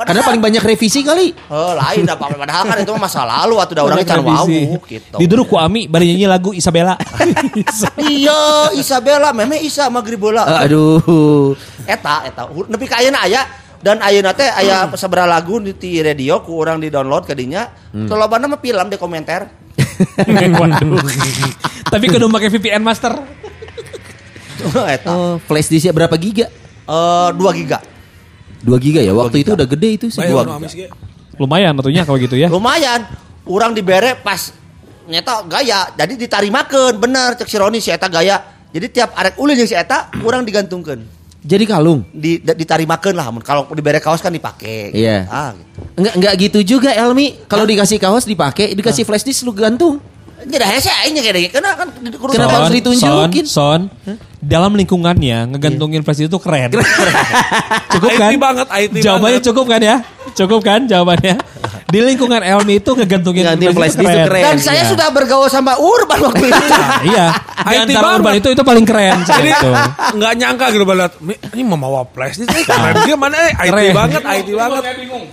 Karena paling banyak revisi kali. Oh lain apa padahal kan itu masa lalu atau udah orang can wau gitu. Diduruk ku Ami bari nyanyi lagu Isabella. [LAUGHS] Iya, Isabella, meme Isa magribola. Aduh. Eta, eta. Nepi ka ayeuna aya dan ayeuna teh aya sabaraha lagu di ti radio ku urang di-download ke dinya. Hmm. Lobana mah film di komentar. [LAUGHS] Waduh. Tapi kudu make VPN master. [LAUGHS] eta. Oh, flash disknya berapa giga? Eh 2 giga. 2 giga ya. Waktu Dua itu giga. udah gede itu sih. Dua giga. Lumayan atunya kalau gitu ya. [LAUGHS] Lumayan. Urang dibere pas nyata gaya. Jadi ditarimakeun bener cek si Roni si eta gaya. Jadi tiap arek ulin jeung si eta urang digantungkeun. Jadi kalung. Di, di- ditarimakeun lah mun. kalau dibere kaos kan dipake. Iya. Ah, gitu. Enggak enggak gitu juga Elmi. Kalau dikasih kaos dipakai, dikasih flash disk lu gantung. Jadi hese aing nya kayak Karena kan Kenapa harus ditunjukin? Son, son, dalam lingkungannya ngegantungin flash itu keren. [LAUGHS] cukup IT kan? banget, IT Jawabannya banget. cukup kan ya? Cukup kan jawabannya? Di lingkungan Elmi itu ngegantungin Ganti flash disk itu keren. Dan saya Iya. sudah bergaul sama Urban waktu itu. Nah, iya. Di IT antara banget. urban itu itu paling keren. Jadi nggak nyangka gitu banget. Ini mau bawa flash eh, keren dia mana? Eh, IT Keren. banget, IT banget. Gue bingung.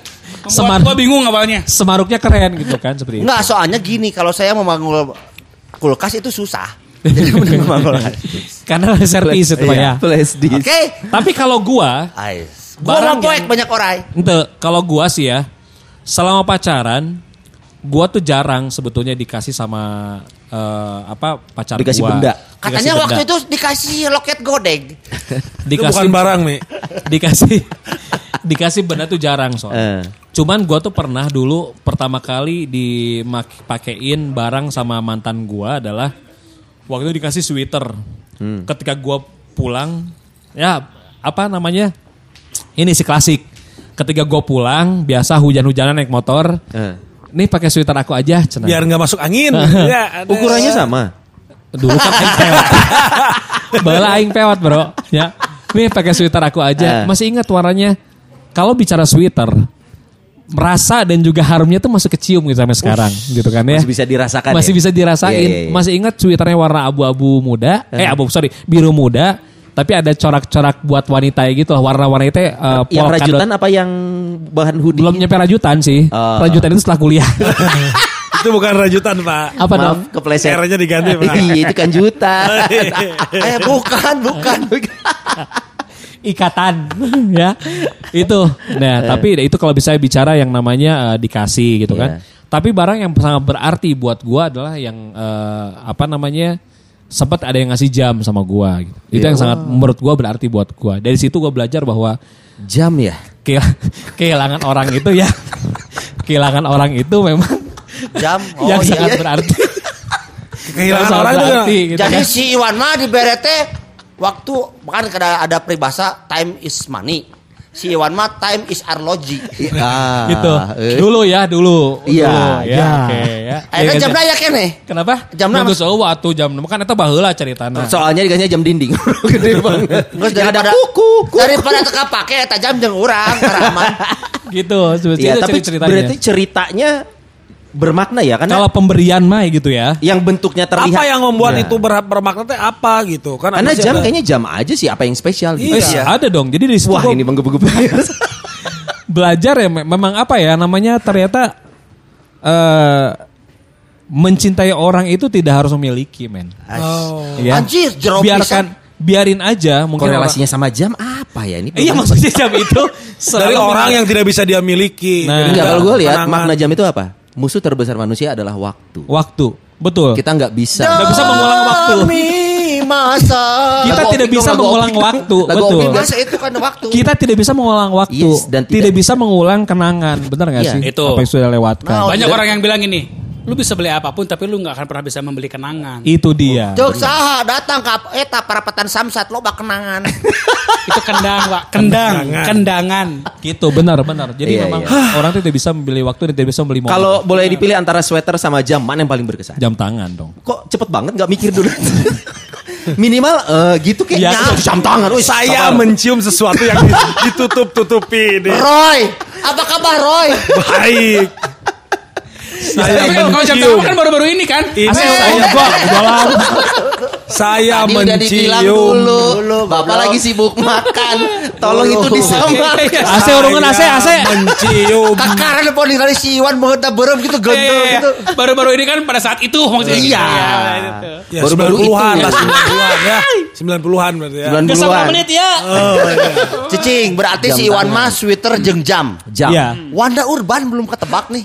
Semar- Gue bingung awalnya. Semaruknya keren gitu kan [LAUGHS] seperti itu. Enggak, soalnya gini, kalau saya memanggul kulkas itu susah. Jadi mending. [LAUGHS] Karena servis itu Pak ya. Oke. Tapi kalau gua Ais. Gua Barang mau poek banyak orang. Ente, kalau gua sih ya, selama pacaran, gua tuh jarang sebetulnya dikasih sama eh, apa pacar Dikasih gua. benda. Katanya Dikasih waktu benda. itu dikasih loket godeg. Itu dikasih bukan barang nih. [LAUGHS] dikasih dikasih benda tuh jarang soalnya. Eh. Cuman gua tuh pernah dulu pertama kali dipakein barang sama mantan gua adalah waktu itu dikasih sweater. Hmm. Ketika gua pulang ya apa namanya? Ini si klasik. Ketika gua pulang biasa hujan-hujanan naik motor. Eh. Nih pakai sweater aku aja cenah. Biar nggak masuk angin. [LAUGHS] ya, ada. Ukurannya sama. Dulu kan aing pewat. [LAUGHS] Bala aing pewat, Bro. Ya. Nih pakai sweater aku aja. Eh. Masih ingat warnanya. Kalau bicara sweater, rasa dan juga harumnya tuh masih kecium gitu sampai sekarang gitu kan ya. Masih bisa dirasakan Masih ya? bisa dirasain. Iya, iya, iya. Masih ingat sweaternya warna abu-abu muda, eh abu sorry, biru muda, tapi ada corak-corak buat wanita gitu lah. Warna-warna itu uh, Yang rajutan apa yang bahan hoodie? belum nyampe rajutan sih. Oh. Rajutan itu setelah kuliah. [LAUGHS] Itu bukan rajutan, Pak. apa dong? Maaf, kepleset. R-nya diganti, Pak. Iya, itu kan juta. [LAUGHS] eh bukan, bukan. [LAUGHS] ikatan [LAUGHS] ya itu nah Eh. tapi itu kalau bisa bicara yang namanya eh, dikasih gitu kan Iya. tapi barang yang sangat berarti buat gua adalah yang eh, apa namanya sempat ada yang ngasih jam sama gua gitu. itu Iya. yang sangat menurut gua berarti buat gua dari situ gua belajar bahwa Jam ya? ke- [LAUGHS] kehilangan orang itu ya [LAUGHS] kehilangan orang itu memang Jam. Oh yang sangat iya. berarti Kehilangan sangat orang itu berarti, gitu Jadi kan. si Iwan mah di berete waktu kan ada ada peribahasa time is money. Si Iwan mah time is arloji. [LAUGHS] Ah, gitu eh. dulu ya dulu Iya, ya iya. oke ya [LAUGHS] Akhirnya Ya, jam gitu. ya kene. Kenapa? Jam enam. geus eueuh atuh jam enam. kan eta baheula ceritana. Soalnya dikasihnya jam dinding. [LAUGHS] Gede banget. Terus daripada kuku. kuku. daripada teka pake eta jam jeung urang karaman. gitu sebetulnya Iya, itu tapi ceritanya. berarti ceritanya bermakna ya karena kalau pemberian mah gitu ya. yang bentuknya terlihat. Apa yang membuat Nah. itu ber bermakna teh apa gitu? Kan Karena jam ada- kayaknya jam aja sih apa yang spesial gitu. Eh, ada dong. Jadi di situ Wah ini menggebu-gebu. [LAUGHS] belajar ya me- memang apa ya namanya ternyata eh mencintai orang itu tidak harus memiliki, men. Oh. Ya. Anjir, jeruk biarkan biarin aja mungkin orang- Korelasinya sama jam apa ya ini? [LAUGHS] Iya maksudnya jam itu Dari orang yang tidak bisa dia miliki. Nah. Enggak kalau gue lihat makna jam itu apa? Musuh terbesar manusia adalah waktu. waktu. Betul. Kita nggak bisa. Nggak bisa mengulang waktu. Masa. Kita Lagu tidak bisa mengulang Opik. waktu, Lagu betul. Opik biasa itu kan waktu. Kita tidak bisa mengulang waktu Yes, dan tidak, tidak- bisa mengulang kenangan, benar nggak Iya. sih? Itu. Apa yang sudah lewatkan. Nah, Banyak dan- orang yang bilang ini, lu bisa beli apa pun tapi lu nggak akan pernah bisa membeli kenangan. Itu dia. Jok saha datang ke eta parapetan samsat loba kenangan. [LAUGHS] Itu kendang, Pak. Kendang, kendangan. Gitu, benar, benar. Jadi Iya, memang iya. orang itu tidak bisa membeli waktu dan tidak bisa membeli momen. Kalau boleh dipilih antara sweater sama jam mana yang paling berkesan? jam tangan dong. Kok cepet banget nggak mikir dulu? [LAUGHS] Minimal eh, gitu Iya, kayaknya jam tangan. Wih, Saya sabar. mencium sesuatu yang [LAUGHS] ditutup-tutupi ini. Roy, apa kabar Roy? Baik. Saya Tapi kalau jam mencium. tangan kan baru-baru ini kan. Ini Saya saya, gua lama. saya Tadi mencium. dulu, Dulu, Bapak goblok. lagi sibuk makan. Tolong Dulu. itu disamarkan. AC [LAUGHS] urungan AC Saya AC. Mencium. Kakaran depan ningali si Iwan banget berem gitu Iya, gendel iya, iya. gitu. Baru-baru ini kan pada saat itu maksudnya. Iya. gitu. Ya, Baru-baru 90-an itu. lah, 90-an ya. 90-an berarti ya. 90-an. menit ya. Oh, iya. Cicing, berarti si Iwan mah sweater jeung jam. Jam. Iya. Wanda Urban belum ketebak nih.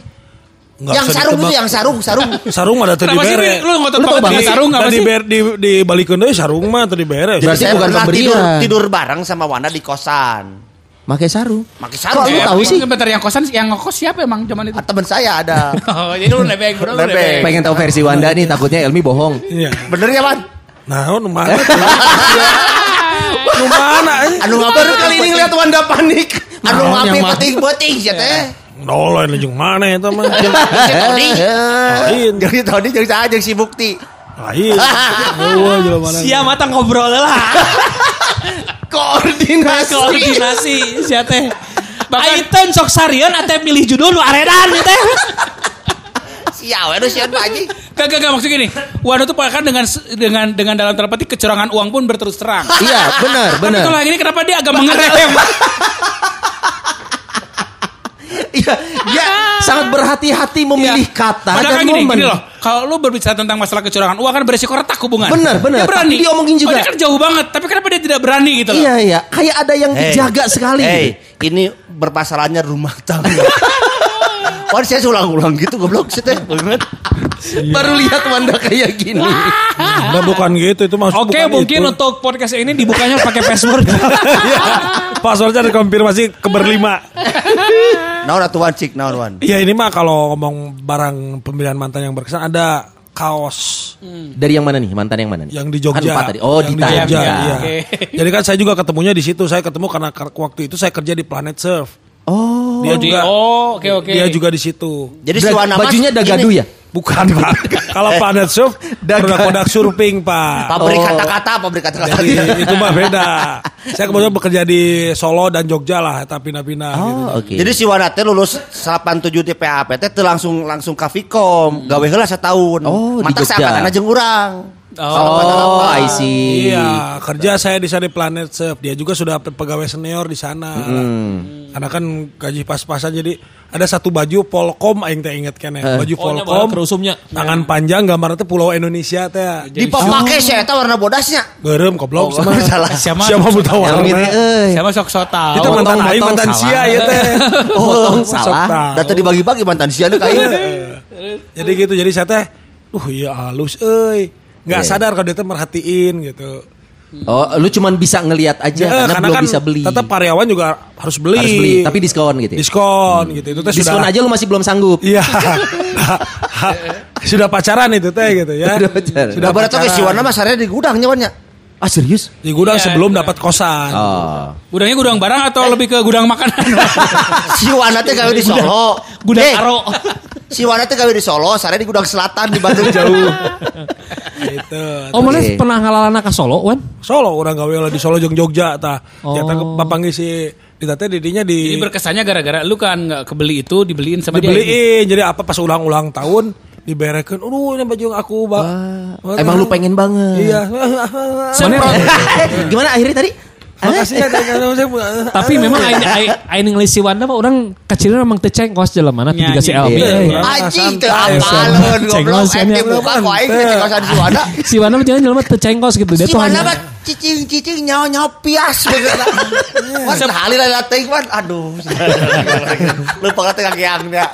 Nggak yang sarung ditebak. itu yang sarung, sarung. Sarung ada tadi bere. lu ngotot Lu tau banget banget di sarung apa Tadi sih? ber di di balikeun deui sarung mah tadi bere. Berarti bukan pemberian. tidur, tidur bareng sama Wanda di kosan. Pakai sarung. Pakai sarung. Kok lu ya. tahu sih? Bentar yang kosan yang ngekos siapa emang zaman itu? Ah, Temen saya ada. [LAUGHS] Oh, jadi lu nebeng, bro, lu Nebeng. Pengen tahu versi Wanda nih, takutnya Elmi bohong. Iya. Bener ya, Wan? Nah, nu mana? [LAUGHS] Nu mana? eh? Anu ngapain Baru kali ini ngeliat Wanda panik. Anu Naon yang ngapain mah? peting-peting sih teh. Nolon jeung mana eta mah? [LAUGHS] Lain. Jadi jeung saya jeung si Bukti. Lain. Jelema mana. Sia mata ngobrol lah. Koordinasi. Koordinasi sia teh. Aiten sok sarian ate pilih judul nu aredan ieu teh. Si awe nu sieun Pak Haji. Gak, gak, gak, maksud gini. Wano tuh kan dengan dengan dengan dalam tanda petik kecurangan uang pun berterus terang. Iya, benar, Tapi benar. kalau yang ini kenapa dia agak mengerem? [LAUGHS] Iya, dia sangat berhati-hati memilih kata Padahal dan kan gini, momen. gini loh. Kalau lu berbicara tentang masalah kecurangan uang kan beresiko retak hubungan. Benar, benar. Dia berani. Tapi diomongin juga. Oh, dia kan jauh banget. Tapi kenapa dia tidak berani gitu loh? Iya, iya. Kayak ada yang dijaga sekali. Hey, ini bermasalahannya rumah tangga. [LAUGHS] Wah saya ulang-ulang gitu goblok sih [LAUGHS] teh. Baru lihat Wanda kayak gini. Nah, bukan gitu itu maksud Oke, mungkin itu. untuk podcast ini dibukanya pakai password. [LAUGHS] Iya. Passwordnya dikonfirmasi ke berlima. [LAUGHS] Naon atuan cik naon wan. Iya ini mah kalau ngomong barang pembelian mantan yang berkesan ada kaos Dari yang mana nih? Mantan yang mana nih? yang di Jogja. Kan tadi. Oh, yang di Jogja. Jogja. Iya. iya. Jadi kan saya juga ketemunya di situ. Saya ketemu karena kar- waktu itu saya kerja di Planet Surf. Oh. Dia di- juga. oh, oke, oke. Dia juga di situ. Jadi si Bra- Mas bajunya dagadu ini, ya? Bukan Pak. [LAUGHS] Kalau Planet Surf produk-produk surfing Pak. Pabrik Oh. kata-kata, pabrik kata-kata. Jadi itu mah beda. [LAUGHS] Saya kebetulan bekerja di Solo dan Jogja lah, eta pina-pina gitu. Oh, oke. Jadi si Wana teh lulus 87 di PAP teh langsung langsung ka Vicom, gawe heula setahun. Oh, di Mata seangkatan jeung urang. Oh, I see. Iya, kerja saya di sana di Planet Surf. Dia juga sudah pe- pegawai senior di sana. Karena kan gaji pas-pasan jadi ada satu baju Polkom aing teh inget kan ya. Baju Oh, Polkom. kerusumnya. Tangan panjang gambarnya teh Pulau Indonesia teh. Dipapake saya eta warna bodasnya. Berem goblok sama salah. [LAUGHS] Siapa Siapa buta warna. eh. Siapa sok sok tahu. Itu mantan aing mantan sia ya teh. [LAUGHS] Oh, Sok salah. tahu. Dan tadi bagi-bagi mantan sia ka ieu. [LAUGHS] Jadi gitu, jadi saya teh, uh iya halus, euy. Nggak Iya. sadar kalau dia tuh merhatiin gitu. Oh, lu cuman bisa ngelihat aja Ya, karena, belum kan bisa beli. Tetap karyawan juga harus beli. Harus beli, tapi diskon gitu. ya? diskon gitu. Itu teh Diskon sudah aja lu masih belum sanggup. Iya. [LAUGHS] sudah pacaran itu teh gitu ya. Udah pacaran. Sudah ge si Wana mah sarea di gudang nyawanya. Ah serius? Di gudang Iya, sebelum iya. dapat kosan. Oh. Gudangnya gudang barang atau lebih ke gudang makanan? [LAUGHS] Si Wana teh gawe di Solo. gudang Eh, aro. [LAUGHS] Si Wana teh gawe di Solo, sarea di gudang selatan di Bandung jauh. [LAUGHS] Gitu. Oh, mana pernah ngalalana ke Solo, Wan? Solo orang gawe di Solo jeung Jogja tah. Oh. Jatah ke papanggi si di teh didinya Jadi di berkesannya gara-gara lu kan nggak kebeli itu dibeliin sama dia. dibeliin. Jadi apa pas ulang-ulang tahun diberekeun. Aduh, ini baju yang aku. Wah, emang lu pengen banget. Iya. [LAUGHS] Gimana akhirnya tadi? Makasih ya. Tapi memang aing aing aing ngelis si Wanda mah orang kecilnya memang teu cengkos jalan mana tiga si nya, LB. iya. eh. Anjing teu apalun goblok. Dibuka apaan, ku aing teh? teh cengosan si Wana. [LAUGHS] Si Wanda mah jalan teu cengkos gitu. Dia Si tuh Wana hanya mah cicing-cicing nyawa-nyawa pias bener. [LAUGHS] Wan sekali lah teh Wan. Aduh. [LAUGHS] Lupa kata kakiangnya.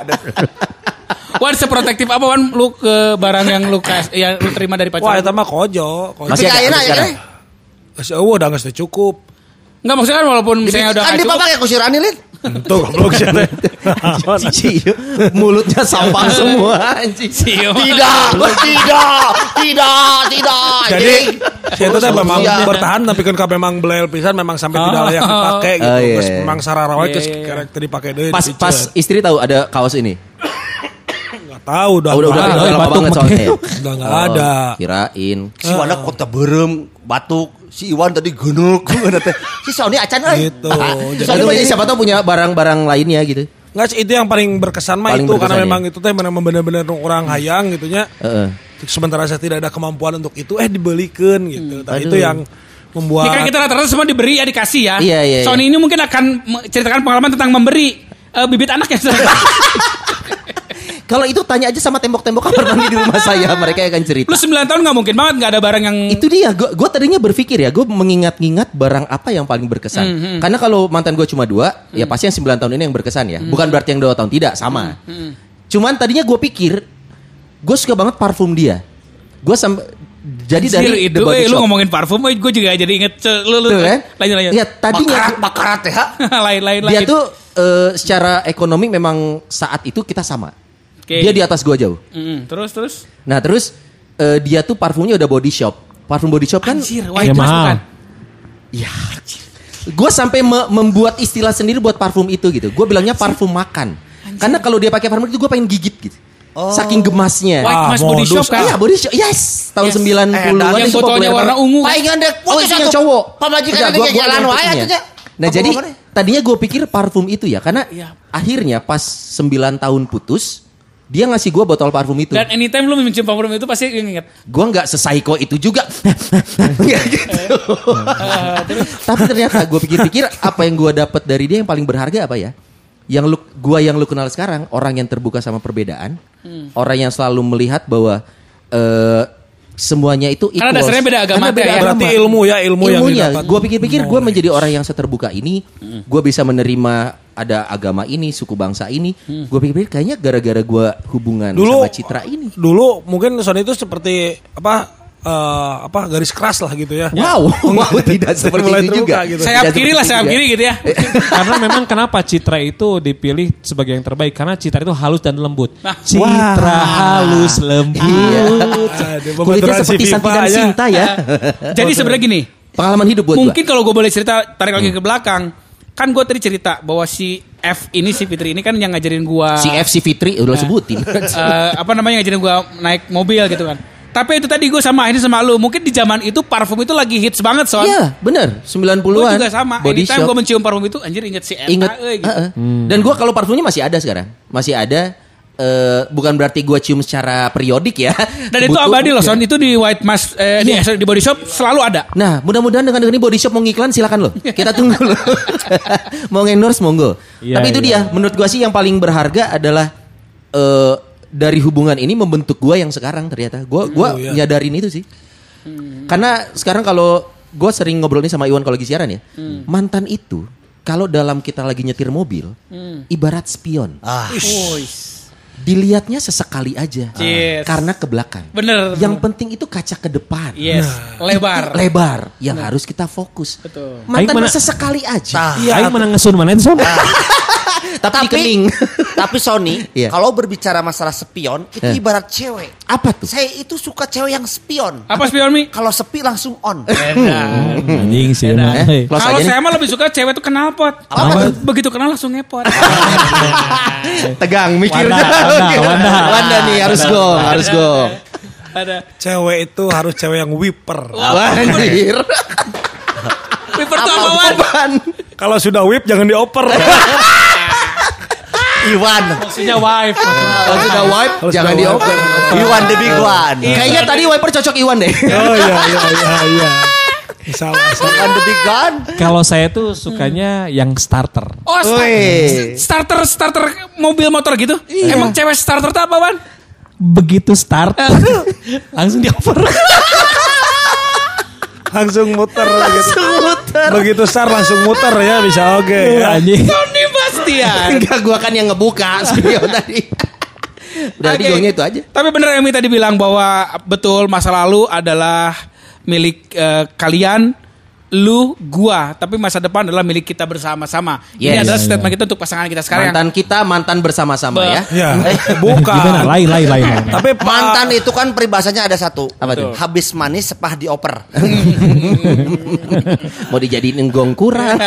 Wan seprotektif apa Wan lu ke barang yang lu kas, yang lu terima dari Wah, pacar? itu mah kojo. kojo. Masih ada sampai ayeuna sekarang? ya. Geus eueuh udah geus teu cukup. Enggak maksudnya kan walaupun misalnya udah Kan nggak cukup, dipapake ku si Rani Lin. Tuh goblok. [LAUGHS] Cici, mulutnya sampah [LAUGHS] semua anjing. Tidak, tidak, tidak, tidak. Jadi si itu teh Iya. memang bertahan tapi kan ka memang belel pisan memang sampai tidak layak dipakai gitu. Oh, iya. Terus memang sararawa Iya, geus iya, iya. karakter dipakai deui. Pas pas istri tahu ada kaos ini. Tahu udah. Oh, udah udah Ah, udah lama batuk banget soalnya. [LAUGHS] Udah enggak Oh, ada. Kirain. Si Wana kota berem, batuk. Si Iwan tadi genuk. [LAUGHS] teh. Si Sony acan euy. Gitu. Si Jadi siapa tahu punya barang-barang lainnya gitu. Enggak sih itu yang paling berkesan mah Paling itu berkesan, karena ya. memang itu teh memang benar-benar orang hayang gitu nya. Heeh. Sementara saya tidak ada kemampuan untuk itu eh dibelikan gitu. Nah, itu yang membuat Ya kan kita rata-rata semua diberi ya dikasih ya. Iya, iya, Sony ini mungkin akan menceritakan pengalaman tentang memberi eh, bibit anak ya. [LAUGHS] Kalau itu tanya aja sama tembok-tembok kamar mandi di rumah saya, [LAUGHS] mereka akan cerita. Lu 9 tahun nggak mungkin banget nggak ada barang yang Itu dia, gue tadinya berpikir ya, gue mengingat-ingat barang apa yang paling berkesan. Karena kalau mantan gue cuma dua, ya pasti yang 9 tahun ini yang berkesan ya. Bukan berarti yang dua tahun, tidak, sama. Cuman tadinya gue pikir, gue suka banget parfum dia. Gue sampai jadi Anjir, dari itu The Body eh, lu ngomongin parfum, gue juga jadi inget lu, lu Tuh kan? lanjut lanjut. Iya, tadinya Bakarat, bakarat ya. lain [LAUGHS] lain lain. dia tuh eh, secara ekonomi memang saat itu kita sama. Oke. Dia di atas gue jauh. Mm, terus terus. Nah terus eh, dia tuh parfumnya udah body shop. Parfum body shop kan Anjir, wah Ya, itu mahal. bukan. Ya, gue sampai me- membuat istilah sendiri buat parfum itu gitu. Gue bilangnya parfum makan. Karena kalau dia pakai parfum itu gue pengen gigit gitu. Saking gemasnya. White Ah, Mas Body. Shop kan. Iya body shop. Yes, tahun Yes. 90-an Eh, yang itu fotonya populer warna ungu. Palingan dek Oh, itu yang atuh. cowok. Gua- kayak gua jalan yang wae nya. Nah Apa jadi tadinya gue pikir parfum itu ya karena Iya. akhirnya pas 9 tahun putus dia ngasih gue botol parfum itu. Dan anytime lu mencium parfum itu pasti inget. Gue nggak sesaiko itu juga. [LAUGHS] Gitu. Tapi ternyata gue pikir-pikir apa yang gue dapat dari dia yang paling berharga apa ya? Yang lu, gua yang lu kenal sekarang orang yang terbuka sama perbedaan, orang yang selalu melihat bahwa eh, semuanya itu Karena equals. dasarnya beda agama Karena beda ya. agama. Berarti ilmu ya, ilmu yang Ilmunya, didapat. gue pikir-pikir gue menjadi orang yang seterbuka ini, gue bisa menerima ada agama ini, suku bangsa ini. Gue pikir-pikir kayaknya gara-gara gue hubungan Dulu sama Citra ini. Dulu mungkin Sony itu seperti apa eh, apa garis keras lah gitu ya. Wow, [LAUGHS] wow tidak seperti Mulai itu terbuka juga. gitu. Sayap Tidak kiri lah, sayap itu kiri gitu ya. [LAUGHS] Karena memang kenapa Citra itu dipilih sebagai yang terbaik karena Citra itu halus dan lembut. Nah. Citra halus lembut. Iya. Aduh, Kulitnya seperti santikan ya. cinta ya. Jadi sebenarnya gini, Pengalaman hidup buat mungkin kalau gue boleh cerita tarik lagi ke belakang, kan gue tadi cerita bahwa si F ini si Fitri ini kan yang ngajarin gue Si FC Fitri udah lo sebutin. [LAUGHS] eh, apa namanya ngajarin gue naik mobil gitu kan. Tapi itu tadi gue sama ini sama lu, mungkin di zaman itu parfum itu lagi hits banget son. Iya, bener. 90-an. Gue juga sama. Body Anytime shop. gue mencium parfum itu, anjir inget si Eta. Ingat. eh, gitu. Heeh. Dan gua kalau parfumnya masih ada sekarang. Masih ada. Eh, bukan berarti gua cium secara periodik ya. Dan itu Butuh- abadi loh son, itu di White Mask, eh, di, sorry, di body shop selalu ada. Nah, mudah-mudahan dengan ini body shop mau ngiklan silakan loh. Kita tunggu loh. [LAUGHS] mau endorse monggo. Iya, Tapi itu iya. dia, menurut gua sih yang paling berharga adalah eh dari hubungan ini membentuk gua yang sekarang ternyata. Gua gua Oh, iya. nyadarin itu sih. Karena sekarang kalau gua sering ngobrol nih sama Iwan kalau lagi siaran ya. Mantan itu kalau dalam kita lagi nyetir mobil, ibarat spion. Ah, Dilihatnya sesekali aja. Yes. Karena ke belakang. Bener. Yang penting itu kaca ke depan. Yes, lebar. Lebar yang harus kita fokus. Betul. Mah mana- sesekali aja. Iya, Aing menang ngesun mana itu Son? [LAUGHS] Tapi, tapi kening. [LAUGHS] tapi Sony, Iya. kalau berbicara masalah spion, itu Eh. ibarat cewek. Apa tuh? Saya itu suka cewek yang spion. Apa spion mi? Kalau sepi langsung on. [LAUGHS] Anjing sih. Eh, Kalau saya mah lebih suka cewek tuh kenal pot. Apa? Begitu kenal langsung ngepot. Tegang mikirnya. Wanda, Wanda, Wanda. Wanda nih harus go, harus go. Ada. Cewek itu harus cewek yang whipper. Anjir. Wiper tuh apa Wan? Apaan? Kalau sudah whip jangan dioper. [LAUGHS] Iwan. Maksudnya wife. Kalau sudah wipe Kalau jangan dioper. Iwan the big one. Kayaknya tadi wiper cocok Iwan deh. oh iya iya iya iya. [LAUGHS] Salah the big gun. Kalau saya tuh sukanya yang starter. Oh, sta- Wih. starter starter mobil motor gitu. Emang cewek starter tuh apa Wan? Begitu start, [LAUGHS] langsung dioper. [LAUGHS] Langsung muter gitu. Begitu start langsung muter ya bisa oke ya. Anjing. Tony Bastian. Enggak gua kan yang ngebuka spion tadi. Oke. gongnya itu aja. Tapi bener Emi tadi bilang bahwa betul masa lalu adalah milik eh, kalian, lu, gua, tapi masa depan adalah milik kita bersama-sama. Ini Yes. adalah Iya, statement iya. kita untuk pasangan kita sekarang. Mantan kita mantan bersama-sama ya. Ya. [LAUGHS] [LAUGHS] Gimana? Bukan. Lain, lain, lain. lain. [LAUGHS] Tapi pa- Mantan itu kan peribahasanya ada satu. Apa tuh? Habis manis sepah dioper. Mau dijadiin enggong kurang.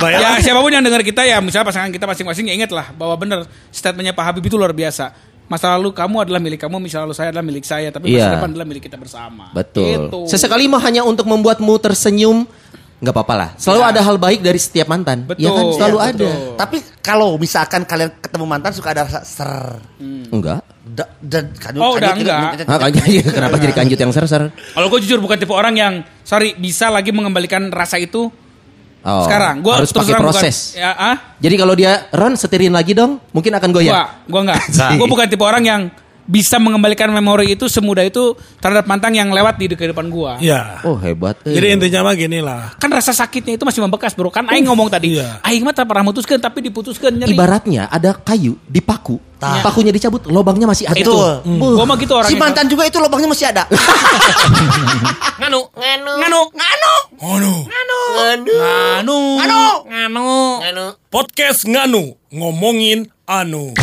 Ya siapa pun yang dengar kita ya misalnya pasangan kita masing-masing ya ingatlah bahwa bener statementnya Pak Habib itu luar biasa. Masa lalu kamu adalah milik kamu, masa lalu saya adalah milik saya, tapi masa Iya. depan adalah milik kita bersama. Betul. Gitu. Sesekali mah hanya untuk membuatmu tersenyum, nggak apa-apa lah. Selalu ada hal baik dari setiap mantan. Betul. Ya kan selalu Iya, ada. betul. Tapi kalau misalkan kalian ketemu mantan suka ada rasa ser. Enggak. Da- dan kanjut- Oh, udah kanjut- enggak. Ah, kan, [LAUGHS] iya, kenapa jadi kanjut yang ser-ser? Kalau gue jujur bukan tipe orang yang sorry bisa lagi mengembalikan rasa itu Oh, sekarang. Gue harus pakai proses. Bukan, ya, ah? Jadi kalau dia Ron setirin lagi dong, mungkin akan goyah. Gua, gua enggak. [LAUGHS] gua bukan tipe orang yang bisa mengembalikan memori itu semudah itu terhadap mantan yang lewat di kehidupan gua. Ya. Oh hebat. eh. Jadi intinya mah gini lah. Kan rasa sakitnya itu masih membekas, Bro. Kan aing ngomong tadi, Iya. aing mah tak pernah mutuskan tapi diputuskan nyeri. Ibaratnya ada kayu dipaku, pakunya dicabut, lobangnya masih ada. Itu. Hmm. Gua mah gitu Si orangnya. mantan juga itu lubangnya masih ada. [LAUGHS] nganu, nganu, nganu, nganu, Ngono. nganu, nganu, nganu. Podcast Nganu ngomongin anu.